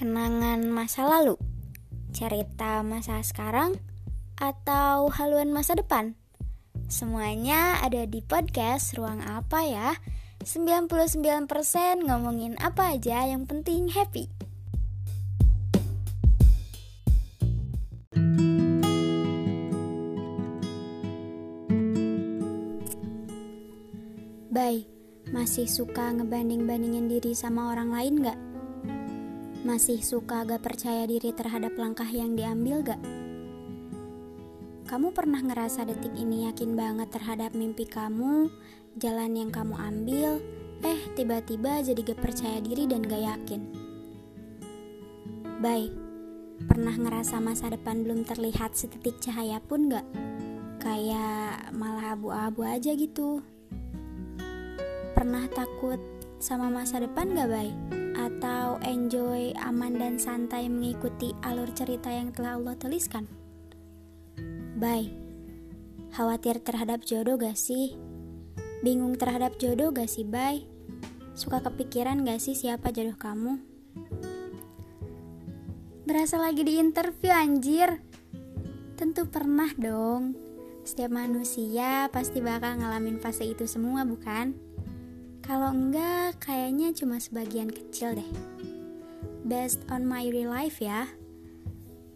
kenangan masa lalu, cerita masa sekarang, atau haluan masa depan? Semuanya ada di podcast Ruang Apa ya? 99% ngomongin apa aja yang penting happy. Bye, masih suka ngebanding-bandingin diri sama orang lain gak? Masih suka gak percaya diri terhadap langkah yang diambil gak? Kamu pernah ngerasa detik ini yakin banget terhadap mimpi kamu, jalan yang kamu ambil, eh tiba-tiba jadi gak percaya diri dan gak yakin. Bye, pernah ngerasa masa depan belum terlihat setitik cahaya pun gak? Kayak malah abu-abu aja gitu. Pernah takut sama masa depan gak, Bye? Atau enjoy, aman dan santai mengikuti alur cerita yang telah Allah tuliskan? Bye. Khawatir terhadap jodoh gak sih? Bingung terhadap jodoh gak sih, bye? Suka kepikiran gak sih siapa jodoh kamu? Berasa lagi di interview anjir Tentu pernah dong Setiap manusia pasti bakal ngalamin fase itu semua bukan? Kalau enggak, kayaknya cuma sebagian kecil deh. Based on my real life ya.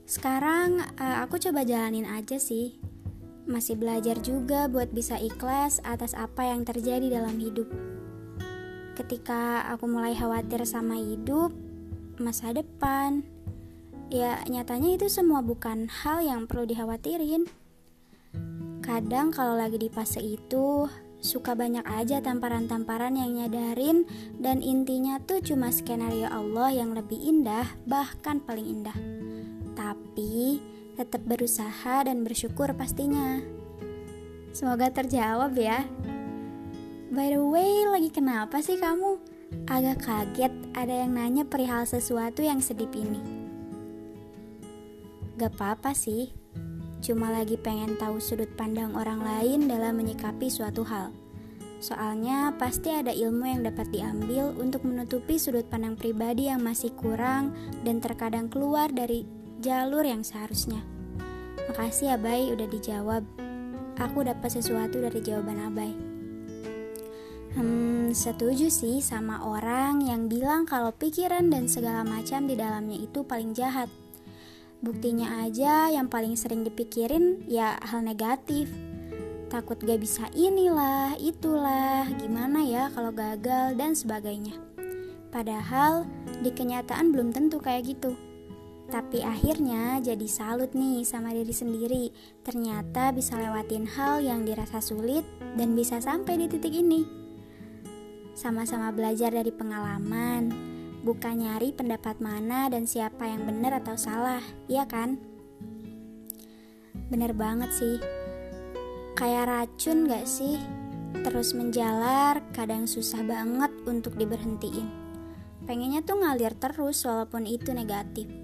Sekarang uh, aku coba jalanin aja sih. Masih belajar juga buat bisa ikhlas atas apa yang terjadi dalam hidup. Ketika aku mulai khawatir sama hidup, masa depan, ya nyatanya itu semua bukan hal yang perlu dikhawatirin. Kadang kalau lagi di fase itu, Suka banyak aja tamparan-tamparan yang nyadarin dan intinya tuh cuma skenario Allah yang lebih indah, bahkan paling indah. Tapi tetap berusaha dan bersyukur pastinya. Semoga terjawab ya. By the way, lagi kenapa sih kamu? Agak kaget ada yang nanya perihal sesuatu yang sedip ini. Gak apa-apa sih, cuma lagi pengen tahu sudut pandang orang lain dalam menyikapi suatu hal. Soalnya pasti ada ilmu yang dapat diambil untuk menutupi sudut pandang pribadi yang masih kurang dan terkadang keluar dari jalur yang seharusnya. Makasih ya Bay udah dijawab. Aku dapat sesuatu dari jawaban Abai. Hmm, setuju sih sama orang yang bilang kalau pikiran dan segala macam di dalamnya itu paling jahat. Buktinya aja yang paling sering dipikirin ya hal negatif. Takut gak bisa inilah, itulah, gimana ya kalau gagal dan sebagainya. Padahal di kenyataan belum tentu kayak gitu. Tapi akhirnya jadi salut nih sama diri sendiri. Ternyata bisa lewatin hal yang dirasa sulit dan bisa sampai di titik ini. Sama-sama belajar dari pengalaman, bukan nyari pendapat mana dan siapa yang benar atau salah, iya kan? Bener banget sih, kayak racun gak sih? Terus menjalar, kadang susah banget untuk diberhentiin. Pengennya tuh ngalir terus walaupun itu negatif.